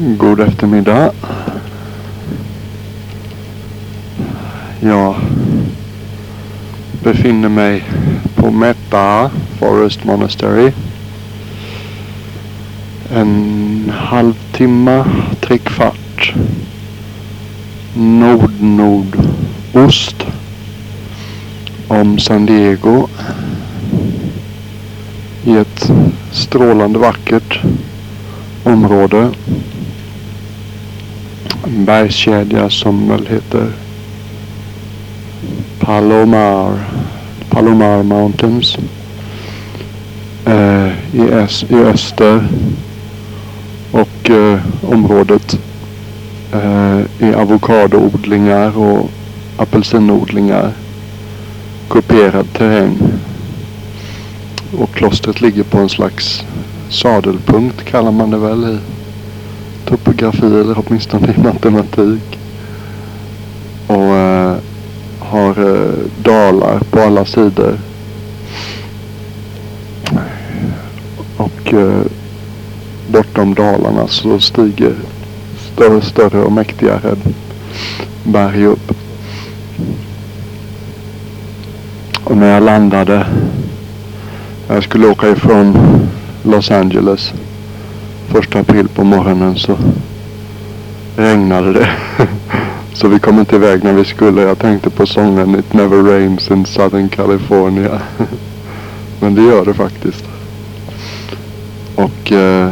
God eftermiddag. Jag befinner mig på Meta Forest Monastery. En halvtimme, trekvart nord-nordost om San Diego i ett strålande vackert område. En bergskedja som väl heter Palomar, Palomar Mountains. Eh, i, ös, I öster och eh, området eh, är avokadoodlingar och apelsinodlingar. Kuperad terräng. Och klostret ligger på en slags sadelpunkt kallar man det väl i topografi eller åtminstone i matematik. Och eh, har eh, dalar på alla sidor. Och eh, bortom dalarna så stiger större, större och mäktigare berg upp. Och när jag landade, jag skulle åka ifrån Los Angeles första april på morgonen så regnade det. så vi kom inte iväg när vi skulle. Jag tänkte på sången It never rains in Southern California. Men det gör det faktiskt. Och eh,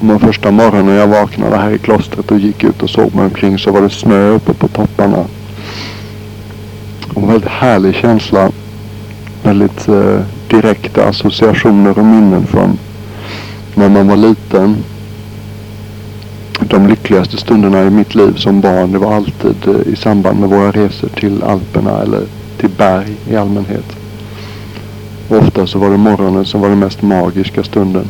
den första morgonen jag vaknade här i klostret och gick ut och såg mig omkring så var det snö uppe på topparna. Och en väldigt härlig känsla. Väldigt eh, direkta associationer och minnen från när man var liten. De lyckligaste stunderna i mitt liv som barn det var alltid eh, i samband med våra resor till Alperna eller till berg i allmänhet. Och ofta så var det morgonen som var den mest magiska stunden.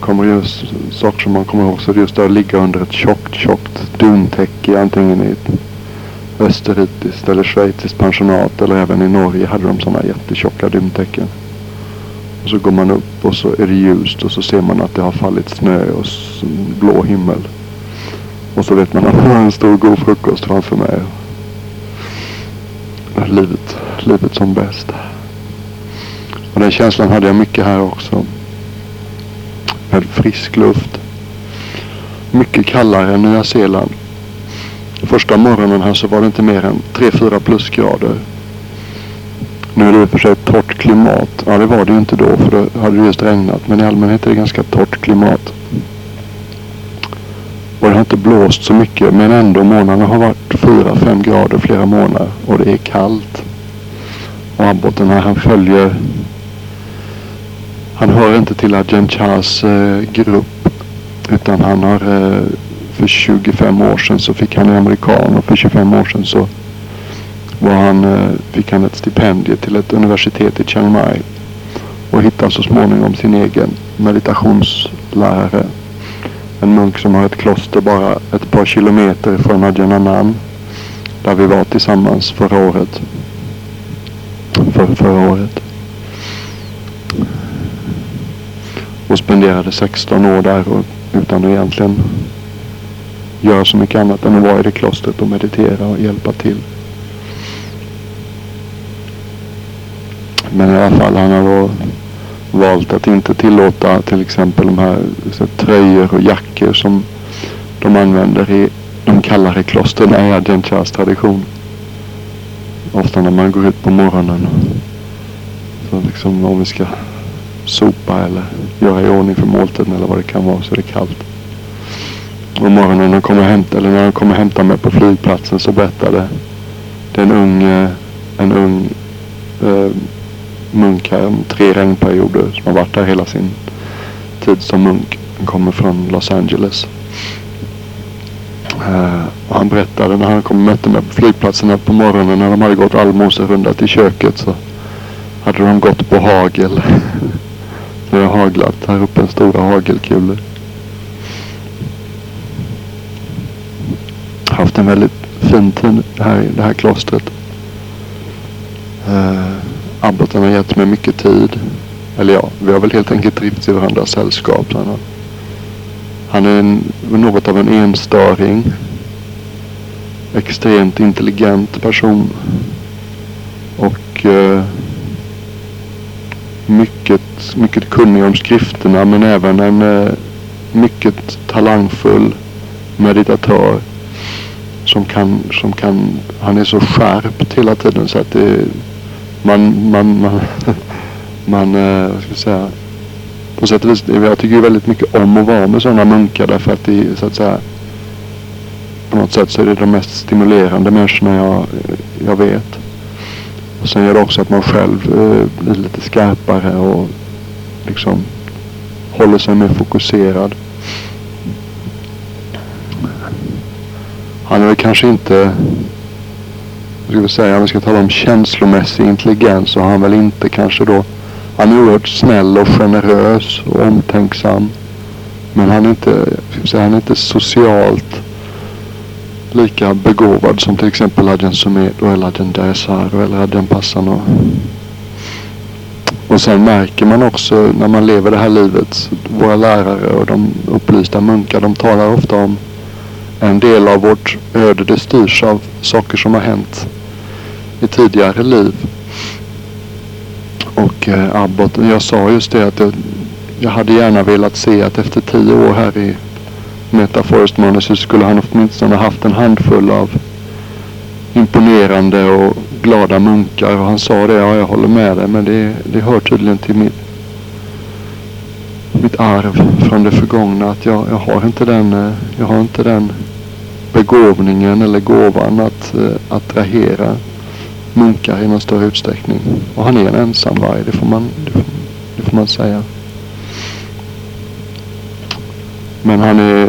Kommer just saker som man kommer ihåg så det just att ligga under ett tjockt, tjockt duntäcke antingen i ett österrikiskt eller schweiziskt pensionat eller även i Norge hade de sådana jättetjocka duntäcken. Och så går man upp och så är det ljust och så ser man att det har fallit snö och blå himmel. Och så vet man att man har en stor god frukost framför mig. Livet, livet som bäst. Och den känslan hade jag mycket här också. Väldigt frisk luft. Mycket kallare än Nya Zeeland. Första morgonen här så var det inte mer än 3-4 plusgrader. Nu är det i och för sig torrt klimat. Ja det var det ju inte då för då hade det just regnat. Men i allmänhet är det ganska torrt klimat. Och det har inte blåst så mycket men ändå månaderna har varit 4-5 grader flera månader. Och det är kallt. Och abboten här han följer han hör inte till Ajahn Chahs eh, grupp. Utan han har eh, för 25 år sedan så fick han en amerikan och för 25 år sedan så var han, eh, fick han ett stipendium till ett universitet i Chiang Mai. Och hittade så småningom sin egen meditationslärare. En munk som har ett kloster bara ett par kilometer från Adjananan Där vi var tillsammans förra året. För, förra året. Och spenderade 16 år där och, utan att egentligen göra så mycket annat än att vara i det klostret och meditera och hjälpa till. Men i alla fall han har då valt att inte tillåta till exempel de här så, tröjor och jackor som de använder i de kallare klostren i Adjantjas tradition. Ofta när man går ut på morgonen. Så liksom om vi ska sopa eller göra i ordning för måltiden eller vad det kan vara så är det kallt. Och morgonen när de kommer hämta, eller när de kommer hämta mig på flygplatsen så berättade det är en ung, en ung eh, munk här om tre regnperioder som har varit där hela sin tid som munk. Han kommer från Los Angeles. Uh, och han berättade när han kom och mötte mig på flygplatsen att på morgonen när de hade gått allmoserunda till köket så hade de gått på hagel. det har haglat här uppe en stora hagelkulor. Haft en väldigt fin tid här i det här klostret. Uh, Abboten har gett mig mycket tid. Eller ja, vi har väl helt enkelt trivts i varandras sällskap. Han Han är en, något av en enstöring. Extremt intelligent person. Och eh, mycket, mycket kunnig om skrifterna men även en eh, mycket talangfull meditatör. Som kan, som kan, han är så skärpt hela tiden så att det, man, man, man, man eh, vad ska jag säga, på sätt och vis, jag tycker väldigt mycket om att vara med sådana munkar därför att det så att säga på något sätt så är det de mest stimulerande människorna jag, jag vet. Och sen gör det också att man själv eh, blir lite skarpare och liksom håller sig mer fokuserad. Han är väl kanske inte, jag skulle säga, om vi ska tala om känslomässig intelligens så har han väl inte kanske då, han är oerhört snäll och generös och omtänksam. Men han är inte, säga, han är inte socialt lika begåvad som till exempel Adjan Sumedo eller Adjan Daesaro eller Adjan Passano. Och sen märker man också när man lever det här livet, våra lärare och de upplysta munkar, de talar ofta om en del av vårt öde, det styrs av saker som har hänt i tidigare liv. Och eh, Abbot, jag sa just det att jag, jag hade gärna velat se att efter tio år här i Meta Forest Monastery skulle han åtminstone haft en handfull av imponerande och glada munkar. Och han sa det, ja jag håller med dig men det, det hör tydligen till mitt, mitt arv från det förgångna att jag, jag har inte den, eh, jag har inte den begåvningen eller gåvan att eh, attrahera munkar i någon större utsträckning. Och han är en ensamvarg, det får man, det får, det får man säga. Men han är,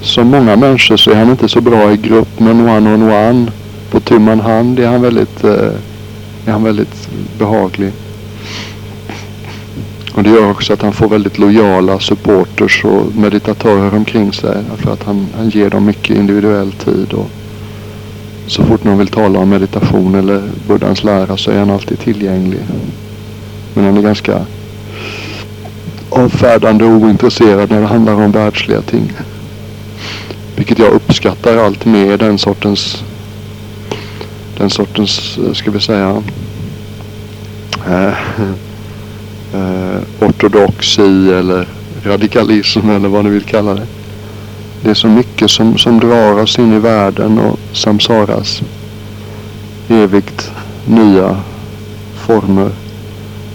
som många människor så är han inte så bra i grupp men one on one. På tu man hand är han väldigt, eh, är han väldigt behaglig. Och det gör också att han får väldigt lojala supporters och meditatörer omkring sig. För att han, han ger dem mycket individuell tid. Och så fort någon vill tala om meditation eller Buddhas lära så är han alltid tillgänglig. Men han är ganska avfärdande och ointresserad när det handlar om världsliga ting. Vilket jag uppskattar allt mer den sortens den sortens, eh, ska vi säga äh, äh, ortodoxi eller radikalism eller vad ni vill kalla det. Det är så mycket som, som drar oss in i världen och samsaras evigt nya former.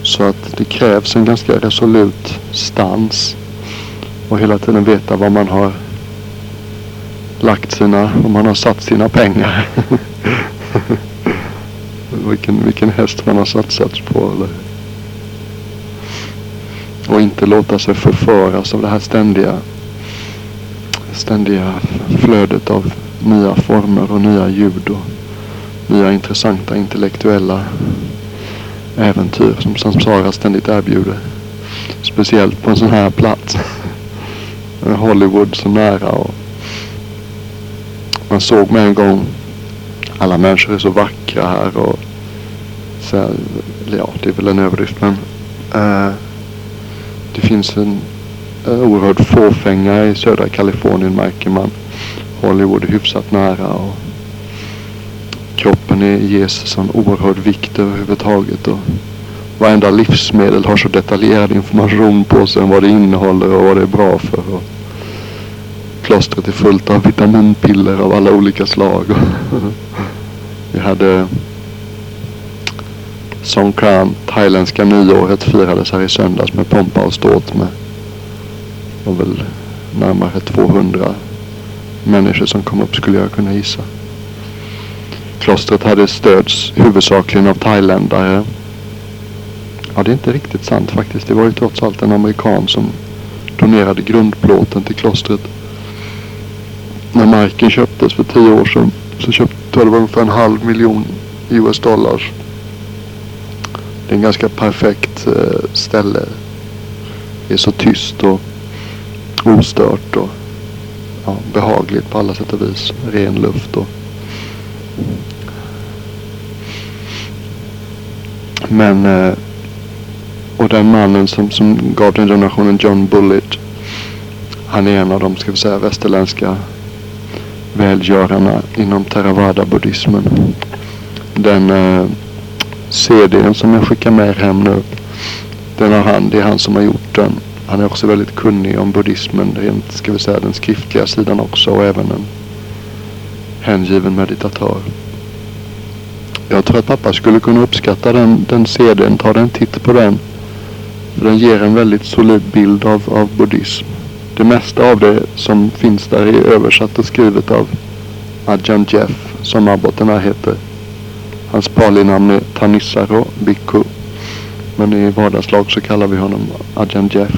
Så att det krävs en ganska resolut stans. Och hela tiden veta var man har lagt sina, om man har satt sina pengar. vilken, vilken häst man har satsat på. Eller. Och inte låta sig förföras av det här ständiga, ständiga flödet av nya former och nya ljud och nya intressanta intellektuella äventyr som Samsara ständigt erbjuder. Speciellt på en sån här plats. Hollywood så nära och man såg med en gång alla människor är så vackra här och så här, ja, det är väl en överdrift men uh, det finns en, Eh, oerhört oerhörd fåfänga i södra Kalifornien märker man. Hollywood är hyfsat nära och kroppen är, ges sån oerhörd vikt överhuvudtaget. Och varenda livsmedel har så detaljerad information på sig om vad det innehåller och vad det är bra för. Och klostret är fullt av vitaminpiller av alla olika slag. Vi hade Songkran, thailändska nyåret firades här i söndags med pompa och ståt med var väl närmare 200 människor som kom upp skulle jag kunna gissa. Klostret hade stöds huvudsakligen av thailändare. Ja, det är inte riktigt sant faktiskt. Det var ju trots allt en amerikan som donerade grundplåten till klostret. När marken köptes för tio år sedan så köpte det var ungefär en halv miljon US dollars. Det är en ganska perfekt eh, ställe. Det är så tyst och ostört och ja, behagligt på alla sätt och vis. Ren luft och Men eh, och den mannen som, som gav den donationen, John Bullitt. han är en av de, ska vi säga, västerländska välgörarna inom Theravada-buddhismen. Den eh, CDn som jag skickar med hem nu, den har han, det är han som har gjort den. Han är också väldigt kunnig om buddhismen, rent, ska vi säga, den skriftliga sidan också och även en hängiven meditatör. Jag tror att pappa skulle kunna uppskatta den, den CDn, ta en titt på den. Den ger en väldigt solid bild av, av buddhism. Det mesta av det som finns där är översatt och skrivet av Ajahn Jeff, som abboten här heter. Hans palinamn är Tanissaro Bhikkhu. Men i vardagslag så kallar vi honom Agent Jeff.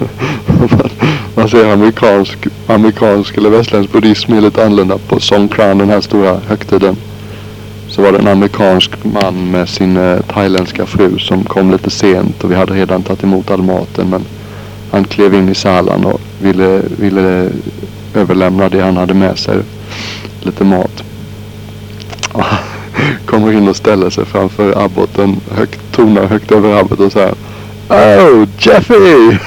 man ser amerikansk, amerikansk eller västländsk buddhism är lite annorlunda på Songkran, den här stora högtiden. Så var det en amerikansk man med sin eh, thailändska fru som kom lite sent och vi hade redan tagit emot all maten. Men han klev in i salen och ville, ville överlämna det han hade med sig. Lite mat. Och kommer in och ställer sig framför abboten, högt, tonar högt över abboten och säger Oh Jeffy!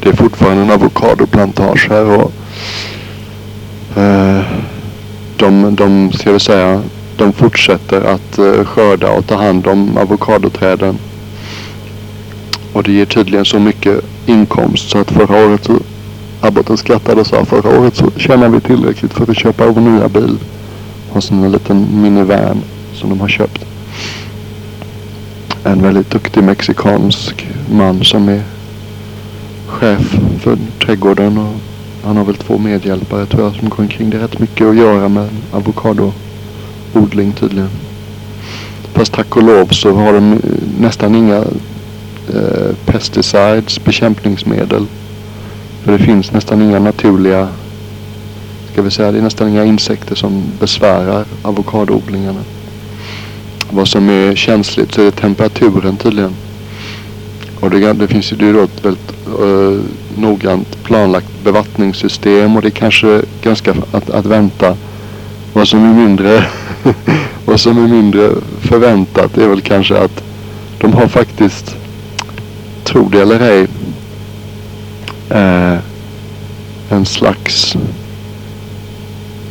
Det är fortfarande en avokadoplantage här och eh, de, de, ska vi säga, de fortsätter att eh, skörda och ta hand om avokadoträden. Och det ger tydligen så mycket inkomst så att förra året så abboten skrattade och sa förra året så tjänade vi tillräckligt för att köpa vår nya bil. Och så en liten minivan som de har köpt. En väldigt duktig mexikansk man som är chef för trädgården och han har väl två medhjälpare tror jag som går omkring. Det är rätt mycket att göra med avokadoodling tydligen. Fast tack och lov så har de nästan inga eh, pesticides, bekämpningsmedel. För det finns nästan inga naturliga, ska vi säga, det är nästan inga insekter som besvärar avokadoodlingarna. Vad som är känsligt så är det temperaturen tydligen. Och det, det finns ju då ett väldigt uh, noggrant planlagt bevattningssystem och det är kanske ganska att, att vänta. Vad som är mindre vad som är mindre förväntat är väl kanske att de har faktiskt, tro det eller ej, eh, en slags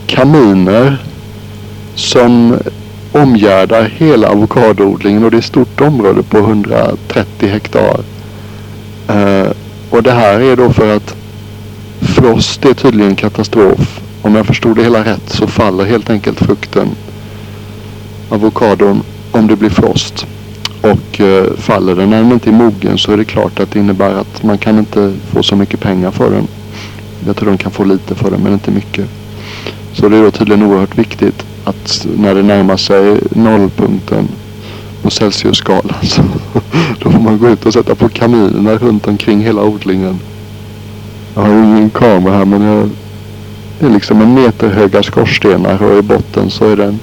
kaminer som omgärdar hela avokadoodlingen och det är ett stort område på 130 hektar. Eh, och det här är då för att frost är tydligen katastrof. Om jag förstod det hela rätt så faller helt enkelt frukten, avokadon, om det blir frost. Och eh, faller den när den inte är mogen så är det klart att det innebär att man kan inte få så mycket pengar för den. Jag tror de kan få lite för den men inte mycket. Så det är då tydligen oerhört viktigt att när det närmar sig nollpunkten på Celsiusskalan så då får man gå ut och sätta på kaminerna runt omkring hela odlingen. Jag har ingen kamera här men jag, det är liksom en meter höga skorstenar och i botten så är det en,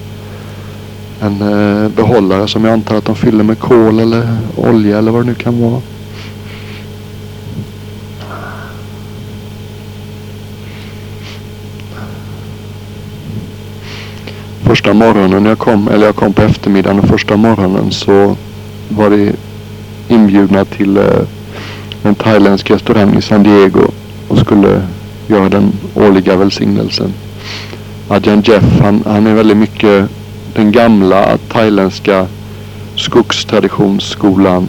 en eh, behållare som jag antar att de fyller med kol eller olja eller vad det nu kan vara. första morgonen jag kom, eller jag kom på eftermiddagen och första morgonen så var det inbjudna till eh, en thailändsk restaurang i San Diego och skulle göra den årliga välsignelsen. Adjan Jeff han, han är väldigt mycket den gamla thailändska skogstraditionsskolan.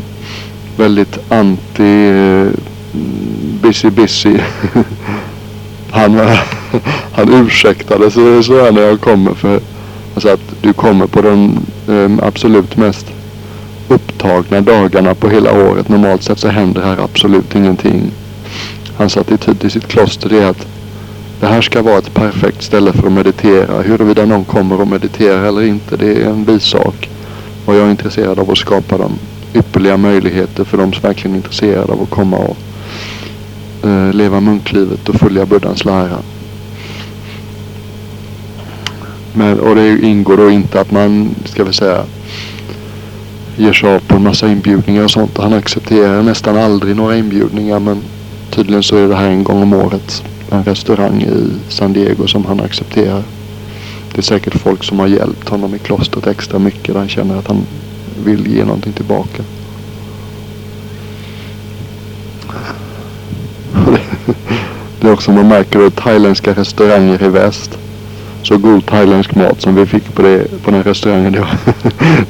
Väldigt anti eh, busy busy. han, han ursäktade sig så här när jag kommer för Alltså att du kommer på de um, absolut mest upptagna dagarna på hela året. Normalt sett så händer här absolut ingenting. Hans attityd i sitt kloster är att det här ska vara ett perfekt ställe för att meditera. Huruvida någon kommer och mediterar eller inte, det är en bisak. Och jag är intresserad av att skapa de ypperliga möjligheter för de som verkligen är intresserade av att komma och eh, leva munklivet och följa Buddhas lära. Men, och det ingår då inte att man, ska vi säga, ger sig av på en massa inbjudningar och sånt. Han accepterar nästan aldrig några inbjudningar men tydligen så är det här en gång om året. En restaurang i San Diego som han accepterar. det är säkert folk som har hjälpt honom i klostret extra mycket. Där han känner att han vill ge någonting tillbaka. Det är också man märker att thailändska restauranger i väst. Så god thailändsk mat som vi fick på, det, på den restaurangen. Det har,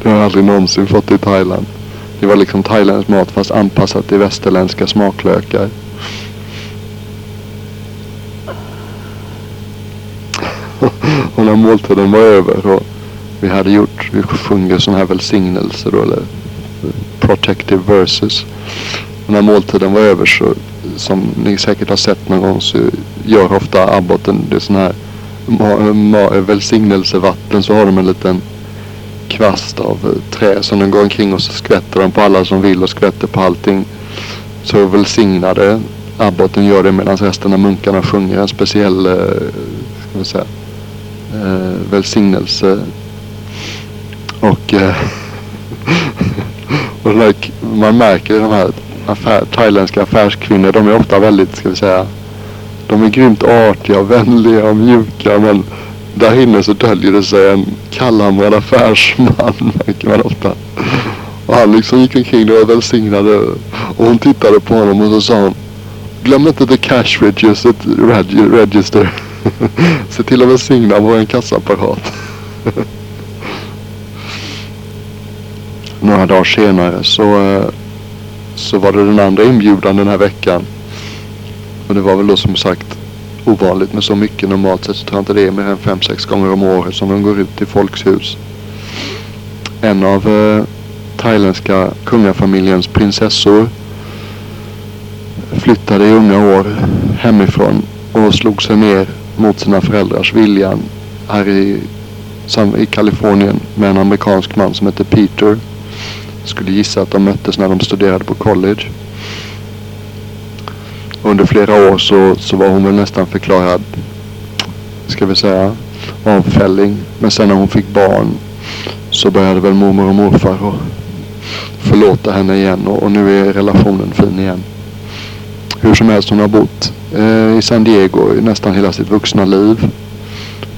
det har jag aldrig någonsin fått i Thailand. Det var liksom thailändsk mat fast anpassat till västerländska smaklökar. När måltiden var över och vi hade gjort, vi sjunger sådana här välsignelser då, eller protective verses. Och när måltiden var över så, som ni säkert har sett någon gång så gör ofta abboten det sån här välsignelsevatten så har de en liten kvast av eh, trä som de går omkring och så skvätter de på alla som vill och skvätter på allting. Så välsignade abboten gör det medan resten av munkarna sjunger en speciell eh, ska vi säga, eh, välsignelse. Och, eh, och här, man märker de här affär, thailändska affärskvinnor, de är ofta väldigt, ska vi säga, de är grymt artiga och vänliga och mjuka men där inne så döljer det sig en kallhamrad affärsman märker man ofta. Och han liksom gick omkring och och välsignade och hon tittade på honom och så sa hon Glöm inte the cash register. register. Se till att välsigna vår kassaapparat. Några dagar senare så, eh, så var det den andra inbjudan den här veckan. Och det var väl då som sagt ovanligt med så mycket. Normalt sett så tror jag inte det är mer än fem sex gånger om året som de går ut till folks hus. En av eh, thailändska kungafamiljens prinsessor flyttade i unga år hemifrån och slog sig ner mot sina föräldrars vilja här i, i Kalifornien med en amerikansk man som heter Peter. skulle gissa att de möttes när de studerade på college. Under flera år så, så var hon väl nästan förklarad, ska vi säga, avfälling. Men sen när hon fick barn så började väl mormor och morfar och förlåta henne igen och, och nu är relationen fin igen. Hur som helst, hon har bott eh, i San Diego i nästan hela sitt vuxna liv.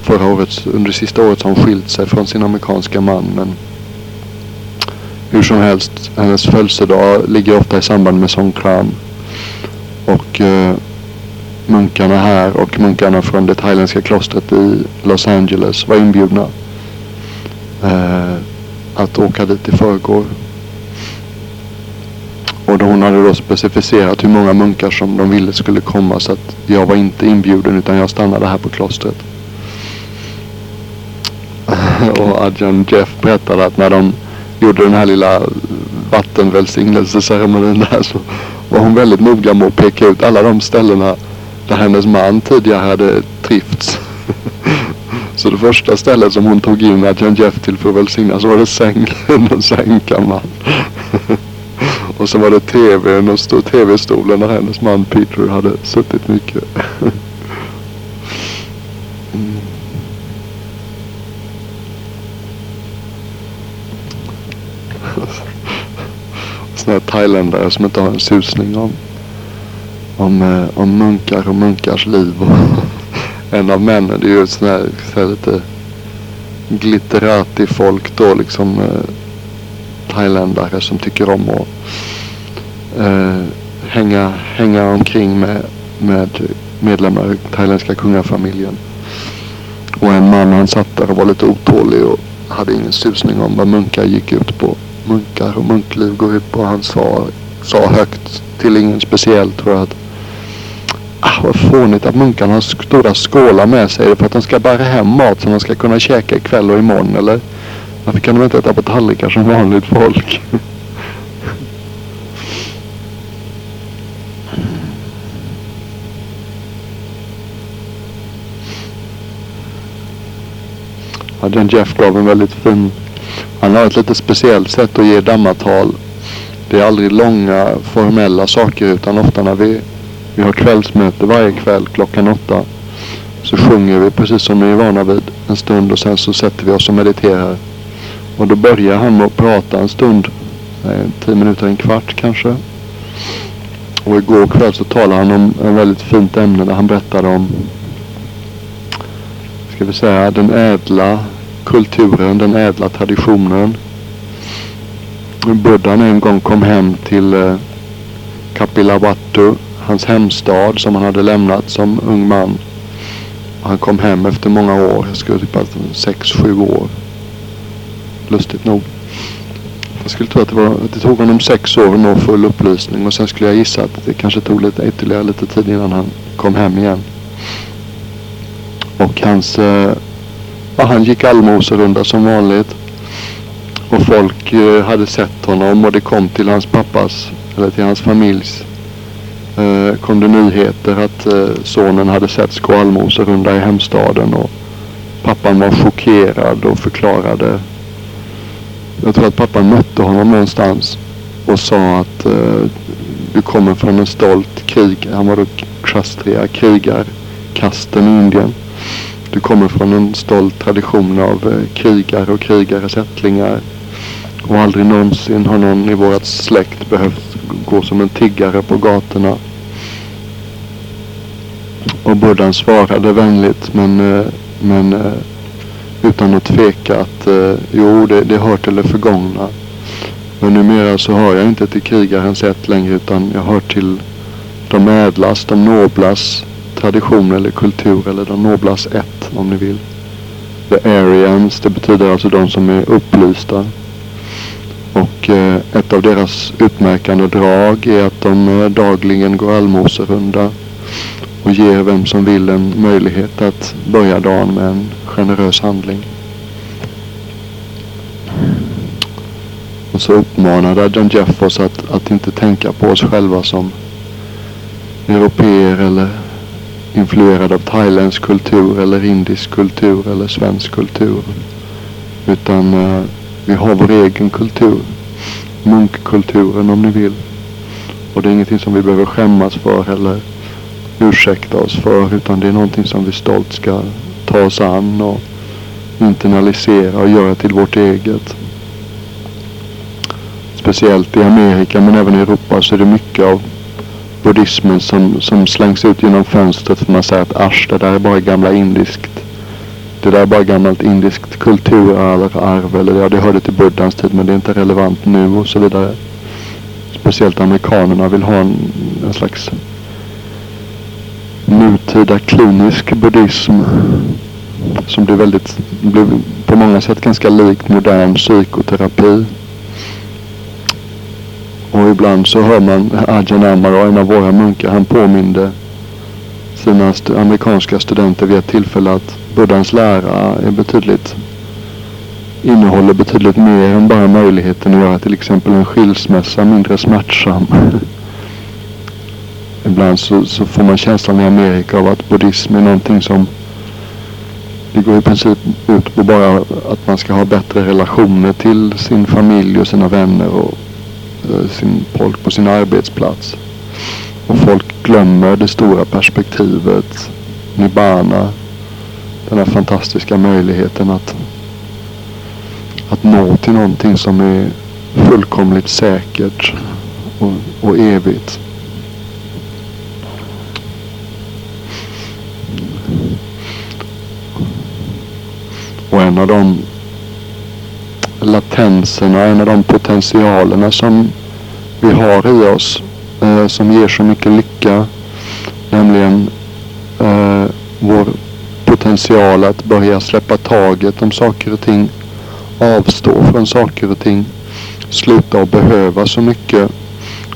Förra året, under det sista året har hon skilt sig från sin amerikanska man. Men hur som helst, hennes födelsedag ligger ofta i samband med Songkran. Och eh, munkarna här och munkarna från det thailändska klostret i Los Angeles var inbjudna eh, att åka dit i förrgår. Och då hon hade då specificerat hur många munkar som de ville skulle komma så att jag var inte inbjuden utan jag stannade här på klostret. och Adjan Jeff berättade att när de gjorde den här lilla vattenvälsignelseceremonin där så var hon väldigt noga med att peka ut alla de ställena där hennes man tidigare hade trivts. så det första stället som hon tog in Adjan Jeff till för att välsigna så var det sängen och sängkammaren. Och så var det tvn och stod tv-stolen där hennes man Peter hade suttit mycket. mm. Sådana här thailändare som inte har en susning om, om, eh, om munkar och munkars liv. En av männen, det är ju sån här, så här lite glitterati folk då liksom. Eh, thailändare som tycker om att eh, hänga, hänga omkring med, med medlemmar i thailändska kungafamiljen. Och en man han satt där och var lite otålig och hade ingen susning om vad munkar gick ut på. Munkar och munkliv går ut på. Han sa, sa högt till ingen speciell tror jag att Ah, vad fånigt att munkarna har stora skålar med sig för att de ska bära hem mat som de ska kunna käka ikväll och imorgon eller? Varför kan de inte äta på tallrikar som vanligt folk? Ja, den Jeff gav en väldigt fin... Han har ett lite speciellt sätt att ge dammatal. Det är aldrig långa formella saker utan ofta när vi, vi har kvällsmöte varje kväll klockan åtta. Så sjunger vi precis som vi är vana vid en stund och sen så sätter vi oss och mediterar. Och då börjar han med att prata en stund. Eh, tio minuter, en kvart kanske. Och igår kväll så talade han om ett väldigt fint ämne där han berättade om ska vi säga, den ädla kulturen, den ädla traditionen. Buddha en gång kom hem till eh, Kapilavatthu, hans hemstad som han hade lämnat som ung man. Han kom hem efter många år, jag skulle typ sex, sju år. Lustigt nog. Jag skulle tro att det, var, att det tog honom sex år att nå full upplysning och sen skulle jag gissa att det kanske tog lite, ytterligare lite tid innan han kom hem igen. Och hans, eh, ja, han gick allmoserunda som vanligt. Och folk eh, hade sett honom och det kom till hans pappas, eller till hans familjs, eh, kom det nyheter att eh, sonen hade setts gå allmoserunda i hemstaden. Och pappan var chockerad och förklarade jag tror att pappan mötte honom någonstans och sa att eh, du kommer från en stolt krig. Han var då Kshatriya, krigarkasten i Indien. Du kommer från en stolt tradition av eh, krigare och krigares ättlingar. Och aldrig någonsin har någon i vårat släkt behövt gå som en tiggare på gatorna. Och Buddhan svarade vänligt men, eh, men eh, utan att tveka att eh, jo, det, det hör till det förgångna. Men numera så hör jag inte till krigarens ett längre utan jag hör till de ädlas, de noblas tradition eller kultur eller de noblas ett om ni vill. The Arians. det betyder alltså de som är upplysta. Och eh, ett av deras utmärkande drag är att de eh, dagligen går allmoserunda och ger vem som vill en möjlighet att börja dagen med en generös handling. Och så uppmanade John Jeff oss att, att inte tänka på oss själva som europeer eller influerad av thailändsk kultur eller indisk kultur eller svensk kultur. Utan uh, vi har vår egen kultur. Munkkulturen om ni vill. Och det är ingenting som vi behöver skämmas för eller ursäkta oss för. Utan det är någonting som vi stolt ska ta oss an och internalisera och göra till vårt eget. Speciellt i Amerika men även i Europa så är det mycket av buddhismen som, som slängs ut genom fönstret för man säger att asch, det där är bara gamla indiskt. Det där är bara gammalt indiskt kulturarv eller ja, det hörde till buddhans tid men det är inte relevant nu och så vidare. Speciellt amerikanerna vill ha en, en slags nutida klinisk buddhism som blir väldigt, blir på många sätt ganska likt modern psykoterapi. Och ibland så hör man Ajahn Amaro, en av våra munkar, han påminde sina st amerikanska studenter vid ett tillfälle att Buddhans lära är betydligt innehåller betydligt mer än bara möjligheten att göra till exempel en skilsmässa mindre smärtsam. Ibland så, så, får man känslan i Amerika av att buddhism är någonting som det går i princip ut på bara att man ska ha bättre relationer till sin familj och sina vänner och Eh, sin folk på sin arbetsplats. Och folk glömmer det stora perspektivet, nibbana, den här fantastiska möjligheten att, att nå till någonting som är fullkomligt säkert och, och evigt. Och en av de latenserna, en av de potentialerna som vi har i oss eh, som ger så mycket lycka. Nämligen eh, vår potential att börja släppa taget om saker och ting. Avstå från saker och ting. Sluta att behöva så mycket.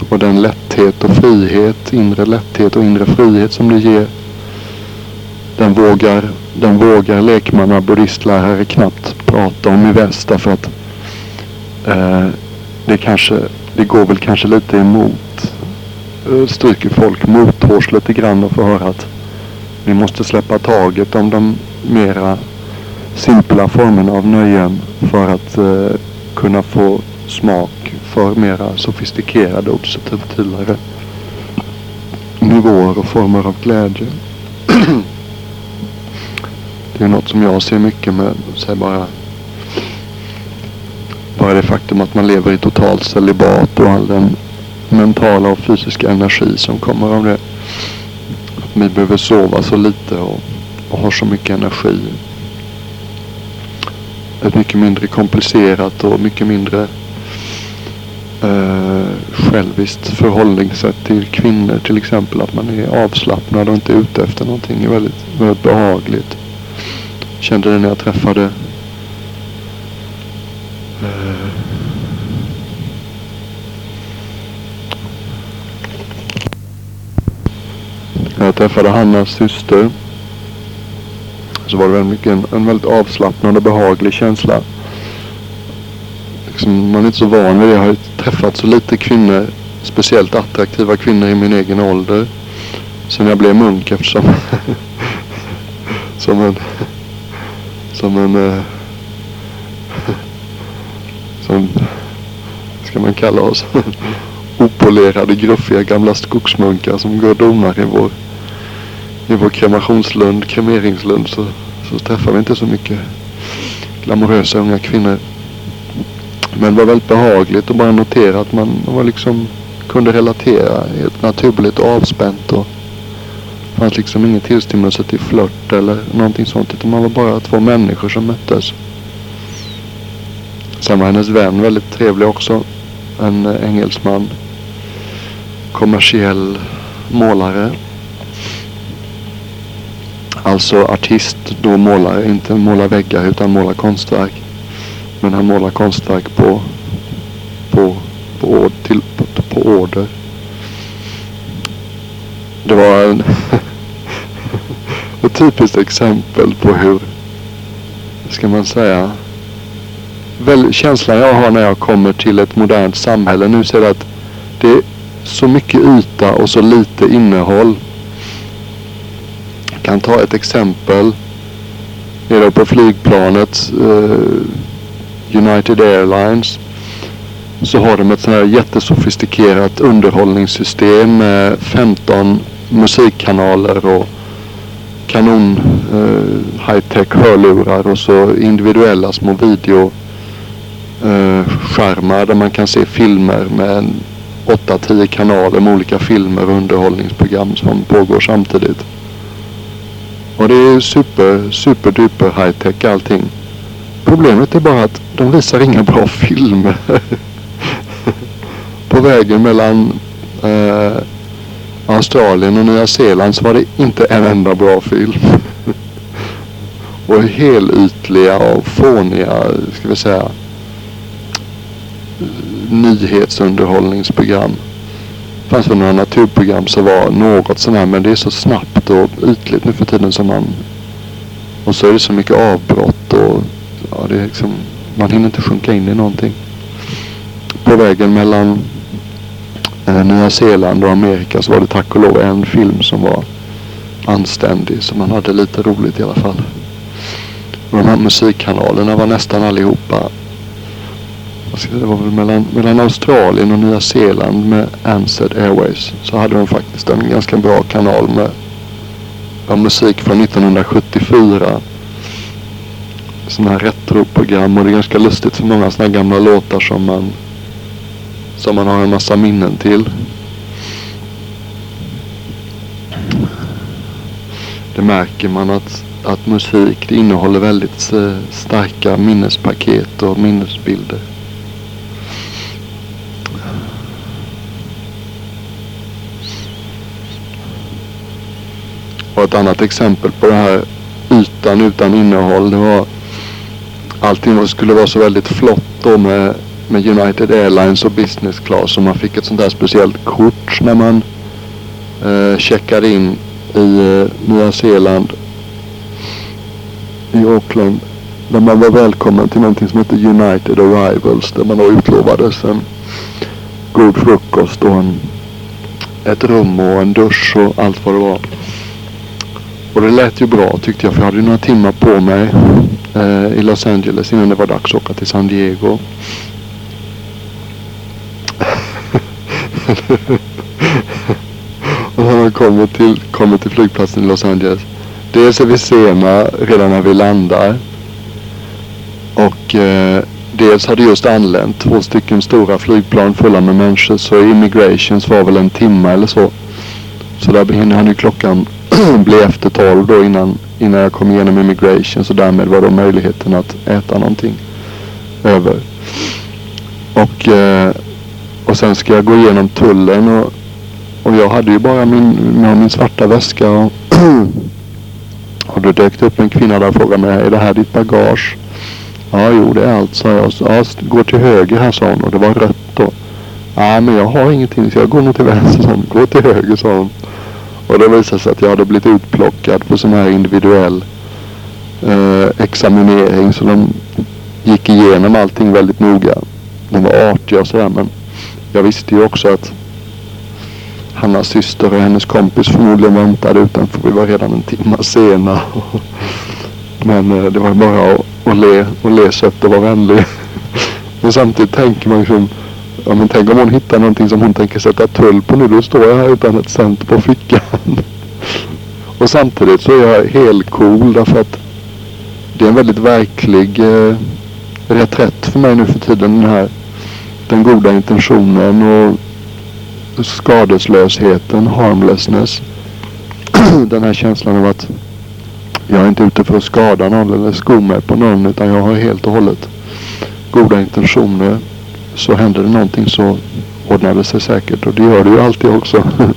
Och den lätthet och frihet, inre lätthet och inre frihet som det ger. Den vågar den vågar lekmanna buddhistlärare knappt prata om i väst därför att eh, det kanske, det går väl kanske lite emot, eh, stryker folk mothårs lite grann och får höra att ni måste släppa taget om de mera simpla formerna av nöjen för att eh, kunna få smak för mera sofistikerade och subtilare nivåer och former av glädje. Det är något som jag ser mycket med, säg bara, bara det faktum att man lever i totalt celibat och all den mentala och fysiska energi som kommer av det. Att vi behöver sova så lite och, och har så mycket energi ett mycket mindre komplicerat och mycket mindre eh, själviskt förhållningssätt till kvinnor till exempel. Att man är avslappnad och inte ute efter någonting. är väldigt, väldigt behagligt. Kände det när jag träffade eh, jag träffade Hannas syster så var det väldigt mycket en, en väldigt avslappnad och behaglig känsla. Liksom, man är inte så van vid det. Jag har träffat så lite kvinnor, speciellt attraktiva kvinnor i min egen ålder. Sen jag blev munk eftersom som en som en Eh, som ska man kalla oss opolerade gruffiga gamla skogsmunkar som går domar i vår i vår kremationslund, kremeringslund så, så träffar vi inte så mycket glamorösa unga kvinnor. Men det var väldigt behagligt att bara notera att man, man var liksom kunde relatera helt naturligt och avspänt. Och fanns liksom ingen tillstymmelse till flört eller någonting sånt. Utan man var bara två människor som möttes. Sen var hennes vän väldigt trevlig också. En engelsman. Kommersiell målare. Alltså artist då målare. inte måla väggar utan måla konstverk. Men han målar konstverk på, på, på, till, på, på order. Det var typiskt exempel på hur, ska man säga, väl, känslan jag har när jag kommer till ett modernt samhälle nu ser att det är så mycket yta och så lite innehåll Jag kan ta ett exempel. Nere på flygplanet eh, United Airlines så har de ett sånt här jättesofistikerat underhållningssystem med 15 musikkanaler och kanon eh, high-tech hörlurar och så individuella små video eh, skärmar där man kan se filmer med 8-10 kanaler med olika filmer och underhållningsprogram som pågår samtidigt. Och det är super, super duper high tech allting. Problemet är bara att de visar inga bra filmer. På vägen mellan eh, Australien och Nya Zeeland så var det inte en enda bra film. och helytliga och fåniga, ska vi säga, nyhetsunderhållningsprogram. Det fanns väl några naturprogram som var något sådär men det är så snabbt och ytligt nu för tiden som man och så är det så mycket avbrott och ja, det är liksom, man hinner inte sjunka in i någonting. På vägen mellan eh, Nya Zeeland och Amerika så var det tack och lov en film som var anständig så man hade lite roligt i alla fall. Och de här musikkanalerna var nästan allihopa det var väl mellan, mellan Australien och Nya Zeeland med Ansett Airways. Så hade de faktiskt en ganska bra kanal med ja, musik från 1974. Sådana här retroprogram och det är ganska lustigt för många sådana här gamla låtar som man som man har en massa minnen till. Det märker man att, att musik det innehåller väldigt eh, starka minnespaket och minnesbilder. Och ett annat exempel på det här ytan utan innehåll. Det var allting skulle vara så väldigt flott då med, med United Airlines och business class. Och man fick ett sånt där speciellt kort när man eh, checkade in i eh, Nya Zeeland. I Auckland. Där man var välkommen till någonting som heter United Arrivals. Där man då utlovades en god frukost och en, ett rum och en dusch och allt vad det var. Och det lät ju bra tyckte jag för jag hade ju några timmar på mig eh, i Los Angeles innan det var dags att åka till San Diego. och när man kommer till, kommer till flygplatsen i Los Angeles. Dels är vi sena redan när vi landar. Och eh, dels hade just anlänt två stycken stora flygplan fulla med människor. Så immigrations var väl en timme eller så. Så där hinner han ju klockan bli efter tolv då innan, innan jag kom igenom immigration. Så därmed var då möjligheten att äta någonting över. Och, eh, och sen ska jag gå igenom tullen och, och jag hade ju bara min, min svarta väska. Och, och då dök det upp en kvinna där och frågade mig, är det här ditt bagage? Ja, jo det är allt, sa jag. Ja, gå till höger här, sa hon och det var rött då. Ja, men jag har ingenting så jag går nog till vänster, sa hon. Gå till höger, sa hon. Och det visade sig att jag hade blivit utplockad på sån här individuell eh, examinering. Så de gick igenom allting väldigt noga. De var artiga och sådär men jag visste ju också att Hannas syster och hennes kompis förmodligen väntade utanför. Vi var redan en timme sena. Men eh, det var bara att, att le och le sött och vara vänlig. Men samtidigt tänker man liksom Ja men tänk om hon hittar någonting som hon tänker sätta tull på nu. Då står jag här utan ett cent på fickan. och samtidigt så är jag helt cool därför att det är en väldigt verklig eh, reträtt för mig nu för tiden. Den här den goda intentionen och skadeslösheten, harmlessness. den här känslan av att jag är inte ute för att skada någon eller sko mig på någon utan jag har helt och hållet goda intentioner så händer det någonting så ordnar det sig säkert. Och det gör det ju alltid också.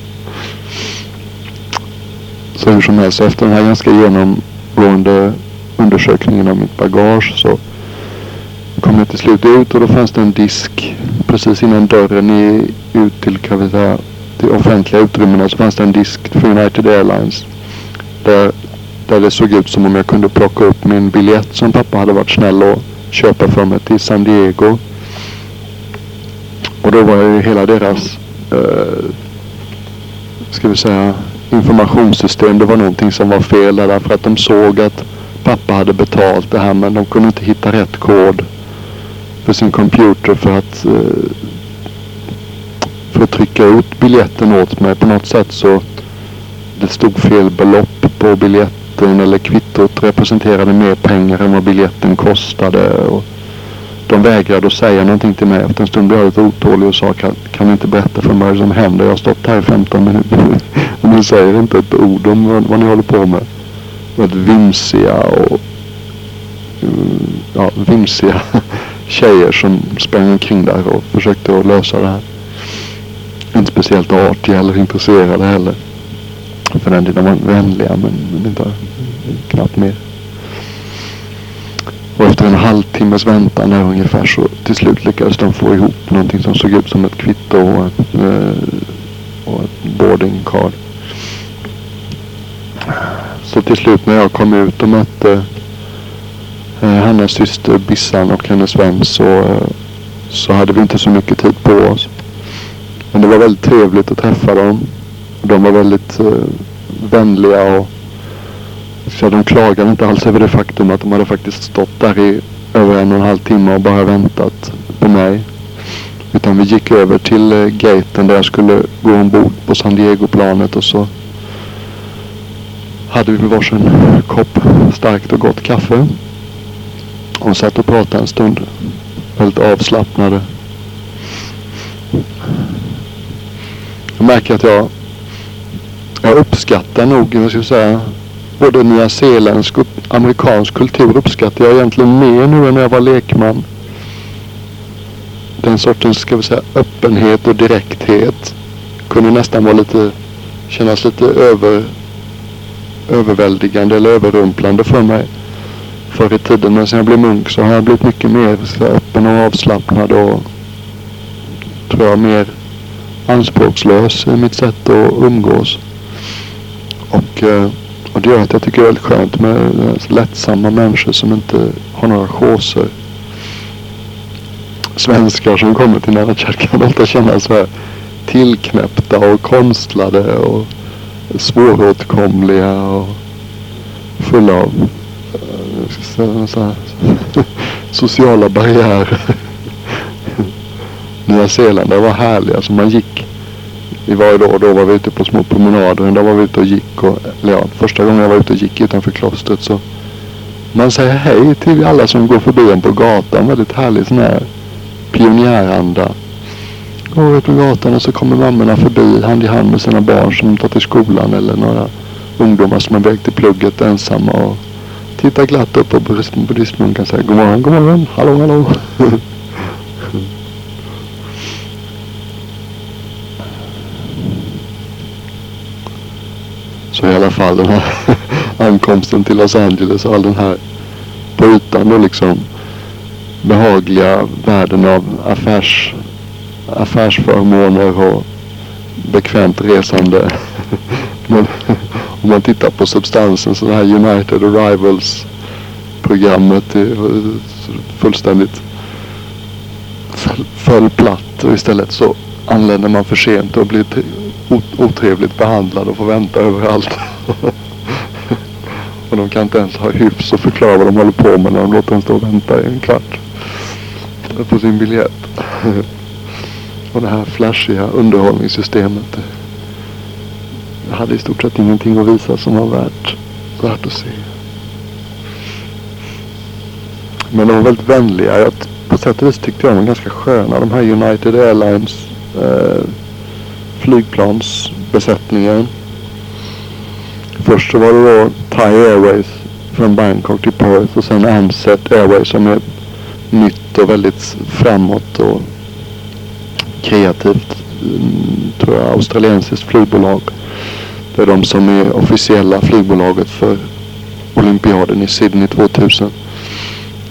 så hur som helst, efter den här ganska genomgående undersökningen av mitt bagage så kom jag till slut ut och då fanns det en disk precis innan dörren i, ut till, kan säga, till offentliga utrymmena så fanns det en disk för United Airlines. Där, där det såg ut som om jag kunde plocka upp min biljett som pappa hade varit snäll och köpa för mig till San Diego. Och då var ju hela deras, eh, ska vi säga, informationssystem. Det var någonting som var fel där därför att de såg att pappa hade betalt det här men de kunde inte hitta rätt kod för sin computer för att eh, för att trycka ut biljetten åt mig. På något sätt så det stod fel belopp på biljetten eller kvittot representerade mer pengar än vad biljetten kostade. Och de vägrade att säga någonting till mig. Efter en stund blev jag lite otålig och sa kan, kan ni inte berätta för mig vad som händer? Jag har stått här i 15 minuter och ni säger inte ett ord om vad, vad ni håller på med. Väldigt vimsiga och eh, ja, vimsiga tjejer som sprang omkring där och försökte att lösa det här. Inte speciellt artiga eller intresserade heller. För den delen var vänliga men, inte knappt mer. Och efter en halvtimmes väntan där ungefär så till slut lyckades de få ihop någonting som såg ut som ett kvitto och ett, eh, och ett boarding card. Så till slut när jag kom ut och mötte Eh, hennes syster Bissan och hennes vän så, eh, så hade vi inte så mycket tid på oss. Men det var väldigt trevligt att träffa dem. De var väldigt eh, vänliga och så de klagade inte alls över det faktum att de hade faktiskt stått där i över en och en halv timme och bara väntat på mig. Utan vi gick över till eh, gaten där jag skulle gå ombord på San Diego-planet och så hade vi varsin kopp starkt och gott kaffe. De satt och pratade en stund. Väldigt avslappnade. Jag märker att jag, jag uppskattar nog, vad ska jag säga, både nyzeeländsk och amerikansk kultur uppskattar jag egentligen mer nu än när jag var lekman. Den sortens, ska vi säga, öppenhet och direkthet kunde nästan vara lite, kännas lite över, överväldigande eller överrumplande för mig. Förr i tiden, men sen jag blev munk så har jag blivit mycket mer öppen och avslappnad och tror jag mer anspråkslös i mitt sätt att umgås. Och eh, och det gör att jag tycker det är väldigt skönt med lättsamma människor som inte har några chauser. Svenskar som kommer till Nanachat kan ofta känna så här tillknäppta och konstlade och svåråtkomliga och fulla av så, så här, sociala barriärer. Nya Zeeland, det var härligt. Alltså man gick vi var ju då och då var vi ute på små promenader. Där var vi ute och gick. Och, eller ja, första gången jag var ute och gick utanför klostret så man säger hej till alla som går förbi en på gatan. Väldigt härlig sån här pionjäranda. Går ut på gatan och så kommer mammorna förbi hand i hand med sina barn som tar till skolan eller några ungdomar som är väg till plugget ensamma och tittar glatt upp på buddhistmunken och säger god morgon, god morgon, hallå, hallå. Så i alla fall den här ankomsten till Los Angeles och all den här på ytan då liksom behagliga världen av affärs, affärsförmåner och bekvämt resande. Men om man tittar på substansen så det här United Arrivals programmet är fullständigt föll platt och istället så anländer man för sent och blir otrevligt behandlad och får vänta överallt. och de kan inte ens ha hyfs och förklara vad de håller på med när de låter en stå och vänta i en kvart på sin biljett. och det här flashiga underhållningssystemet. Jag hade i stort sett ingenting att visa som var värt, värt att se. Men de var väldigt vänliga. Jag, på sätt och vis tyckte jag de var ganska sköna. De här United Airlines eh, flygplansbesättningen. Först så var det då Thai Airways från Bangkok till Perth och sen Amset Airways som är nytt och väldigt framåt och kreativt. Mm, tror jag australiensiskt flygbolag. Det är de som är officiella flygbolaget för olympiaden i Sydney 2000.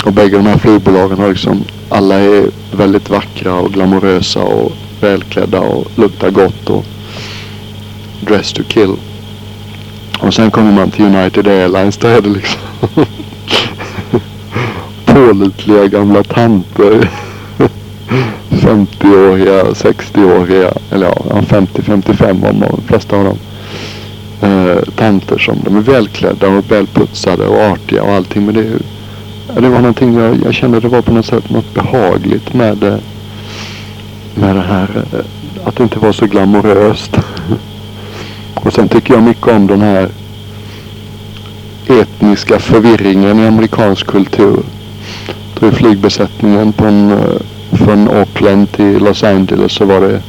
Och bägge de här flygbolagen har liksom, alla är väldigt vackra och glamorösa och välklädda och luktar gott och dress to kill. Och sen kommer man till United Airlines. Där är det liksom pålitliga gamla tanter. 50-åriga, 60-åriga, eller ja, 50-55 var de flesta av dem. Tanter som de är välklädda och välputsade och artiga och allting. Men det, det var någonting jag, jag kände det var på något sätt något behagligt med eh, med det här eh, att det inte var så glamoröst. Och sen tycker jag mycket om den här etniska förvirringen i amerikansk kultur. Då i flygbesättningen på en, eh, från Auckland till Los Angeles så var det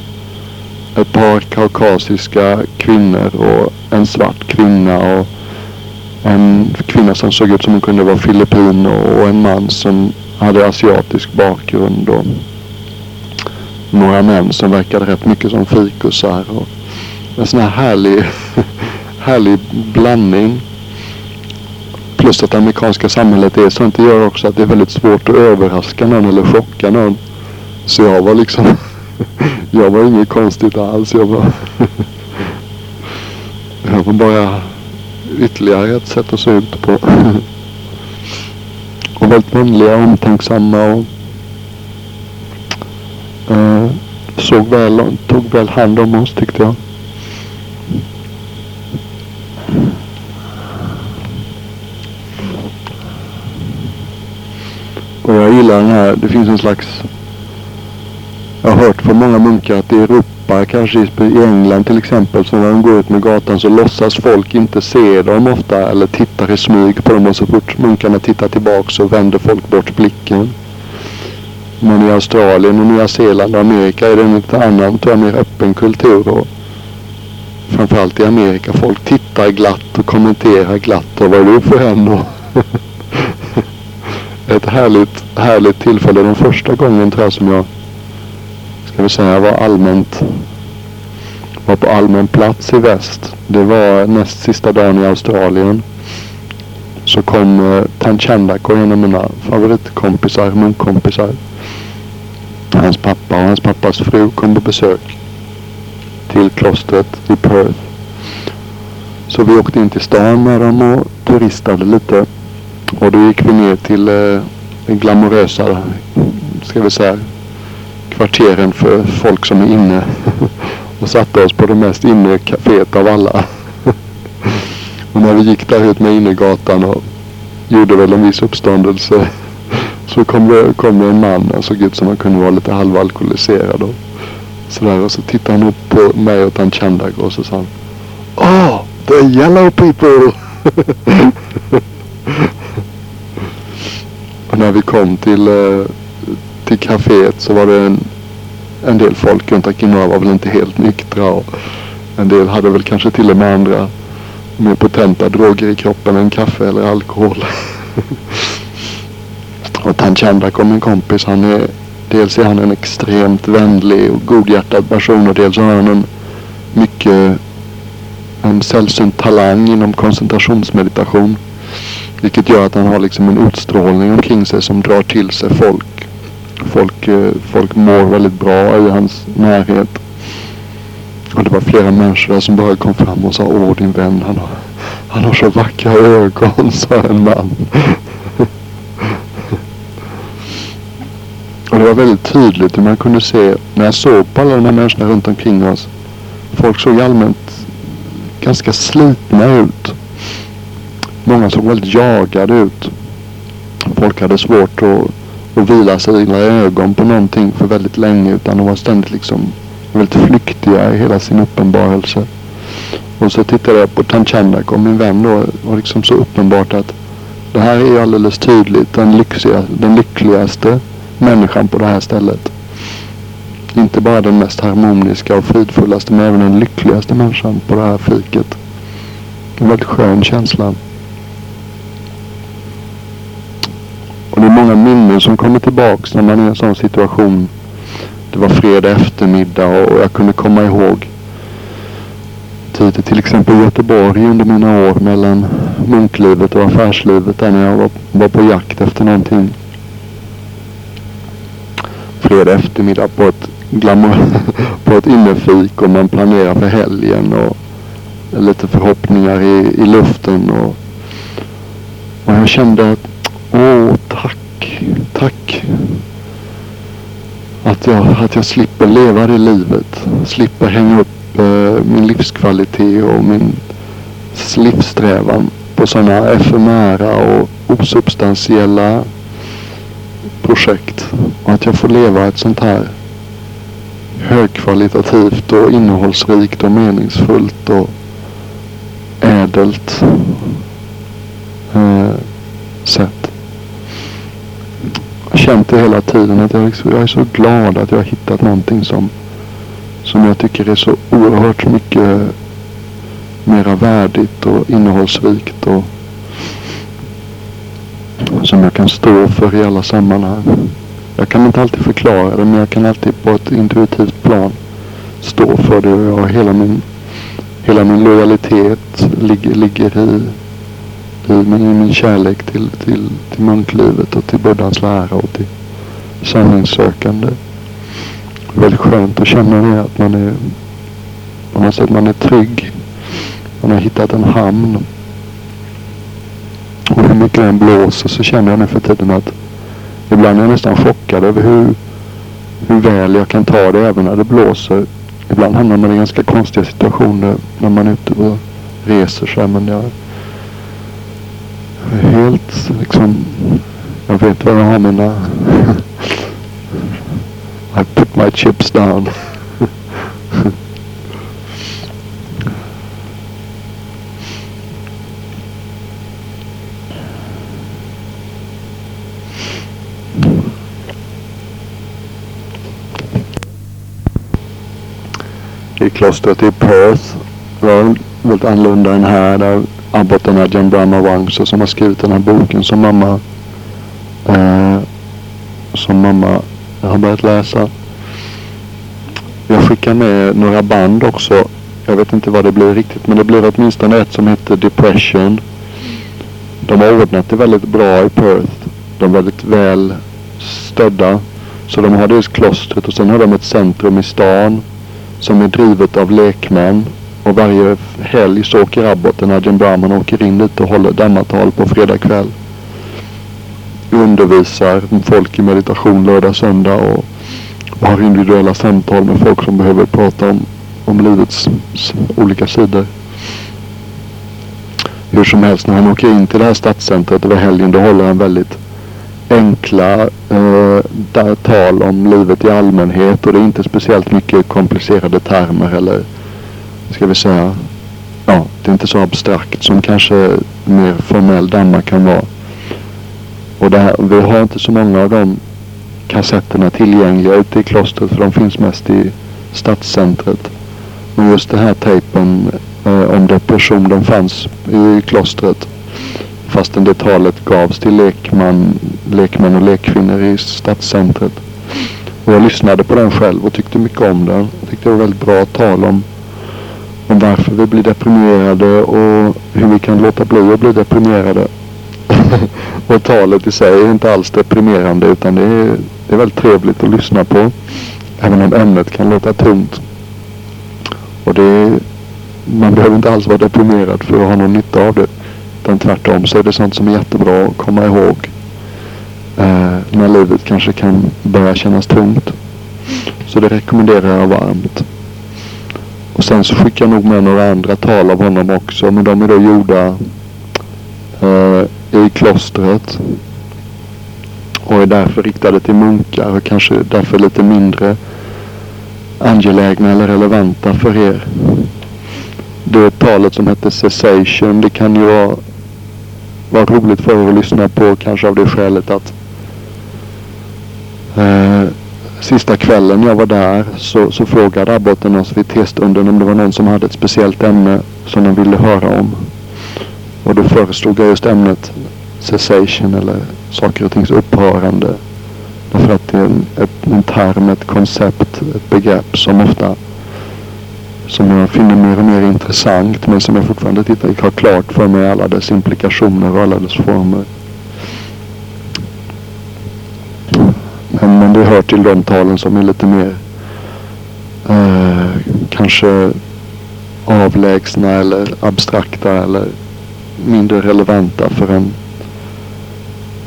ett par kaukasiska kvinnor och en svart kvinna och en kvinna som såg ut som hon kunde vara filippin och en man som hade asiatisk bakgrund. Och några män som verkade rätt mycket som fikusar. Och en sån här härlig, härlig blandning. Plus att det amerikanska samhället är sånt. Det gör också att det är väldigt svårt att överraska någon eller chocka någon. Så jag var liksom, jag var inget konstigt alls. Jag var, jag var bara ytterligare ett sätt att se ut på. Och väldigt vänliga, omtänksamma och eh, såg väl, tog väl hand om oss tyckte jag. Och jag gillar den här, det finns en slags jag har hört från många munkar att i Europa, kanske i England till exempel, så när de går ut med gatan så låtsas folk inte se dem ofta eller tittar i smyg på dem och så fort munkarna tittar tillbaka så vänder folk bort blicken. Men i Australien och Nya Zeeland och Amerika är det en lite annan, tror jag, mer öppen kultur. Och framförallt i Amerika. Folk tittar glatt och kommenterar glatt. Och vad är du för en? då? Ett härligt, härligt tillfälle. Den första gången tror jag som jag, ska vi säga, var allmänt var på allmän plats i väst. Det var näst sista dagen i Australien. Så kom eh, Tanchandako, en av mina favoritkompisar, munkkompisar hans pappa och hans pappas fru kom på besök till klostret i Perth. Så vi åkte in till stan med dem och turistade lite. Och då gick vi ner till eh, en glamorösa, ska vi säga, kvarteren för folk som är inne. och satte oss på det mest inne kaféet av alla. och när vi gick där ut med innergatan och gjorde väl en viss uppståndelse så kom det, kom det en man, han såg ut som han kunde vara lite halvalkoholiserad och sådär. Och så tittade han upp på mig och Tanchandag och så sa han Oh, the yellow people! och när vi kom till, eh, till kaféet så var det en, en del folk runt omkring. Några var väl inte helt nyktra och en del hade väl kanske till och med andra mer potenta droger i kroppen än kaffe eller alkohol. och Tanchandra kom en kompis. Han är, dels är han en extremt vänlig och godhjärtad person och dels har han en mycket en sällsynt talang inom koncentrationsmeditation. Vilket gör att han har liksom en utstrålning omkring sig som drar till sig folk. Folk, eh, folk mår väldigt bra i hans närhet. Och det var flera människor som bara kom fram och sa Åh din vän han har, han har så vackra ögon, sa en man. och det var väldigt tydligt hur man kunde se när jag såg på alla de här människorna runt omkring oss. Folk såg allmänt ganska slitna ut. Många såg väldigt jagade ut. Folk hade svårt att, och vila sina ögon på någonting för väldigt länge utan de var ständigt liksom väldigt flyktiga i hela sin uppenbarelse. Och så tittade jag på Tanchandak och min vän då var liksom så uppenbart att det här är ju alldeles tydligt den, lyxiga, den lyckligaste människan på det här stället. Inte bara den mest harmoniska och fridfullaste men även den lyckligaste människan på det här fiket. En väldigt skön känsla. Och det är många minnen som kommer tillbaks när man är i en sån situation. Det var fredag eftermiddag och jag kunde komma ihåg tider till exempel i Göteborg under mina år mellan munklivet och affärslivet där när jag var, var på jakt efter någonting. Fredag eftermiddag på ett glamour, på ett innefik och man planerar för helgen och lite förhoppningar i, i luften och, och jag kände att åh tack, tack att jag, att jag slipper leva det livet. Slipper hänga upp eh, min livskvalitet och min livssträvan på sådana efemära och osubstantiella projekt. Och att jag får leva ett sånt här högkvalitativt och innehållsrikt och meningsfullt och ädelt eh, sätt. Jag har känt det hela tiden att jag, jag är så glad att jag har hittat någonting som, som jag tycker är så oerhört mycket mera värdigt och innehållsrikt och som jag kan stå för i alla sammanhang. Jag kan inte alltid förklara det men jag kan alltid på ett intuitivt plan stå för det. Och hela min, hela min lojalitet ligger, ligger i, i min, kärlek till, till, till munklivet och till buddhas lära och till sanningssökande. Det är väldigt skönt att känna det att man är på något sätt man är trygg. Man har hittat en hamn. Och hur mycket den blåser så känner jag nu för tiden att Ibland är jag nästan chockad över hur, hur väl jag kan ta det även när det blåser. Ibland hamnar man i ganska konstiga situationer när man är ute och reser sig. Men jag helt liksom, jag vet var jag har mina I put my chips down. i klostret i Perth. Var väldigt annorlunda än här. Abboten Ajahn Brahma Wangsa som har skrivit den här boken som mamma eh, som mamma har börjat läsa. Jag skickar med några band också. Jag vet inte vad det blir riktigt men det blir åtminstone ett som heter Depression. De har ordnat det väldigt bra i Perth. De är väldigt väl stödda. Så de har dels klostret och sen har de ett centrum i stan som är drivet av lekmän. Och varje helg så åker abboten Ajahn Brahman åker in lite och håller dammatal på fredag kväll. Undervisar folk i meditation lördag, söndag och, och har individuella samtal med folk som behöver prata om, om livets olika sidor. Hur som helst, när han åker in till det här stadscentret över helgen då håller han väldigt enkla eh, tal om livet i allmänhet och det är inte speciellt mycket komplicerade termer eller ska vi säga ja, det är inte så abstrakt som kanske mer formell Danmark kan vara. Och det här, vi har inte så många av de kassetterna tillgängliga ute i klostret för de finns mest i stadscentret. Men just den här tejpen, eh, om depression. Den fanns i klostret. Fastän det talet gavs till lekman, lekmän och lekkvinnor i stadscentret. Och jag lyssnade på den själv och tyckte mycket om den. Jag tyckte det var väldigt bra tal om, om varför vi blir deprimerade och hur vi kan låta bli att bli deprimerade. och talet i sig är inte alls deprimerande utan det är, det är väldigt trevligt att lyssna på. Även om ämnet kan låta tungt. Och det är, man behöver inte alls vara deprimerad för att ha någon nytta av det. Utan tvärtom så är det sånt som är jättebra att komma ihåg. Eh, när livet kanske kan börja kännas tungt. Så det rekommenderar jag varmt. Och sen så skickar jag nog med några andra tal av honom också. Men de är då gjorda eh, i klostret. Och är därför riktade till munkar och kanske därför lite mindre angelägna eller relevanta för er. Det talet som heter Cessation, det kan ju vara, vara roligt för er att lyssna på kanske av det skälet att eh, sista kvällen jag var där så, så frågade abboten oss vid testunden om det var någon som hade ett speciellt ämne som de ville höra om. Och då föreslog jag just ämnet cessation eller saker och tings upphörande. Därför att det är en, ett, en term, ett koncept, ett begrepp som ofta som jag finner mer och mer intressant men som jag fortfarande tittar, har klart för mig alla dess implikationer och alla dess former. Men, det hör till de talen som är lite mer eh, kanske avlägsna eller abstrakta eller mindre relevanta för en,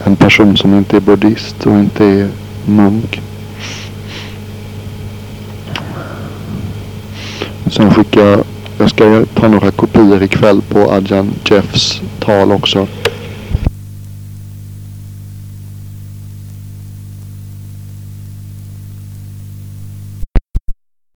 en person som inte är buddhist och inte är munk. Sen skickar jag, jag ska ta några kopior ikväll på Adjan Jeffs tal också.